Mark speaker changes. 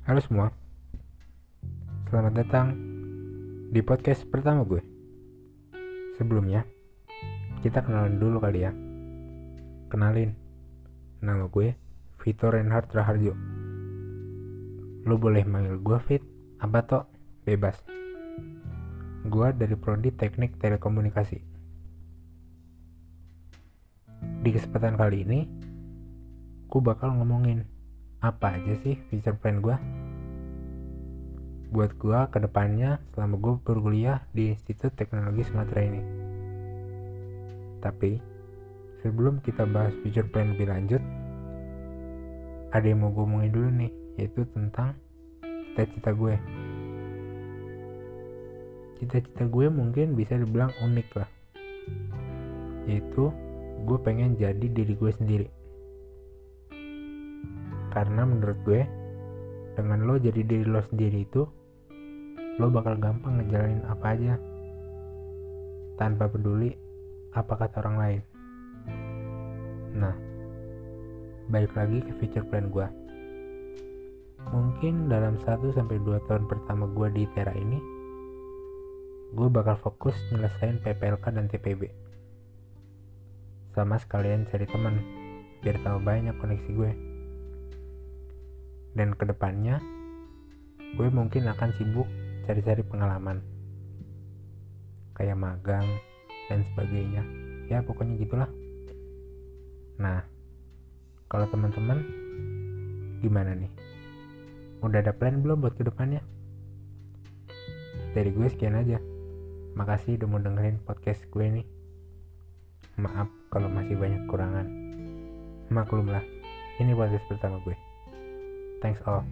Speaker 1: Halo semua, selamat datang di podcast pertama gue. Sebelumnya, kita kenalan dulu kali ya. Kenalin, nama gue Vito Reinhard Raharjo. Lo boleh manggil gue Fit, apa toh? Bebas. Gue dari Prodi Teknik Telekomunikasi. Di kesempatan kali ini, gue bakal ngomongin apa aja sih future plan gue buat gue ke depannya selama gue berkuliah di Institut Teknologi Sumatera ini. Tapi sebelum kita bahas future plan lebih lanjut ada yang mau gue omongin dulu nih yaitu tentang cita-cita gue. Cita-cita gue mungkin bisa dibilang unik lah. Yaitu gue pengen jadi diri gue sendiri. Karena menurut gue, dengan lo jadi diri lo sendiri itu, lo bakal gampang ngejalanin apa aja. Tanpa peduli apa kata orang lain. Nah, balik lagi ke future plan gue. Mungkin dalam 1-2 tahun pertama gue di Tera ini, gue bakal fokus nyelesain PPLK dan TPB. Sama sekalian cari teman, biar tambah banyak koneksi gue dan ke depannya gue mungkin akan sibuk cari-cari pengalaman. Kayak magang dan sebagainya. Ya pokoknya gitulah. Nah kalau teman-teman gimana nih? Udah ada plan belum buat ke depannya dari gue sekian aja. Makasih udah mau dengerin podcast gue nih. Maaf kalau masih banyak kurangan. Maklum lah ini podcast pertama gue Thanks all.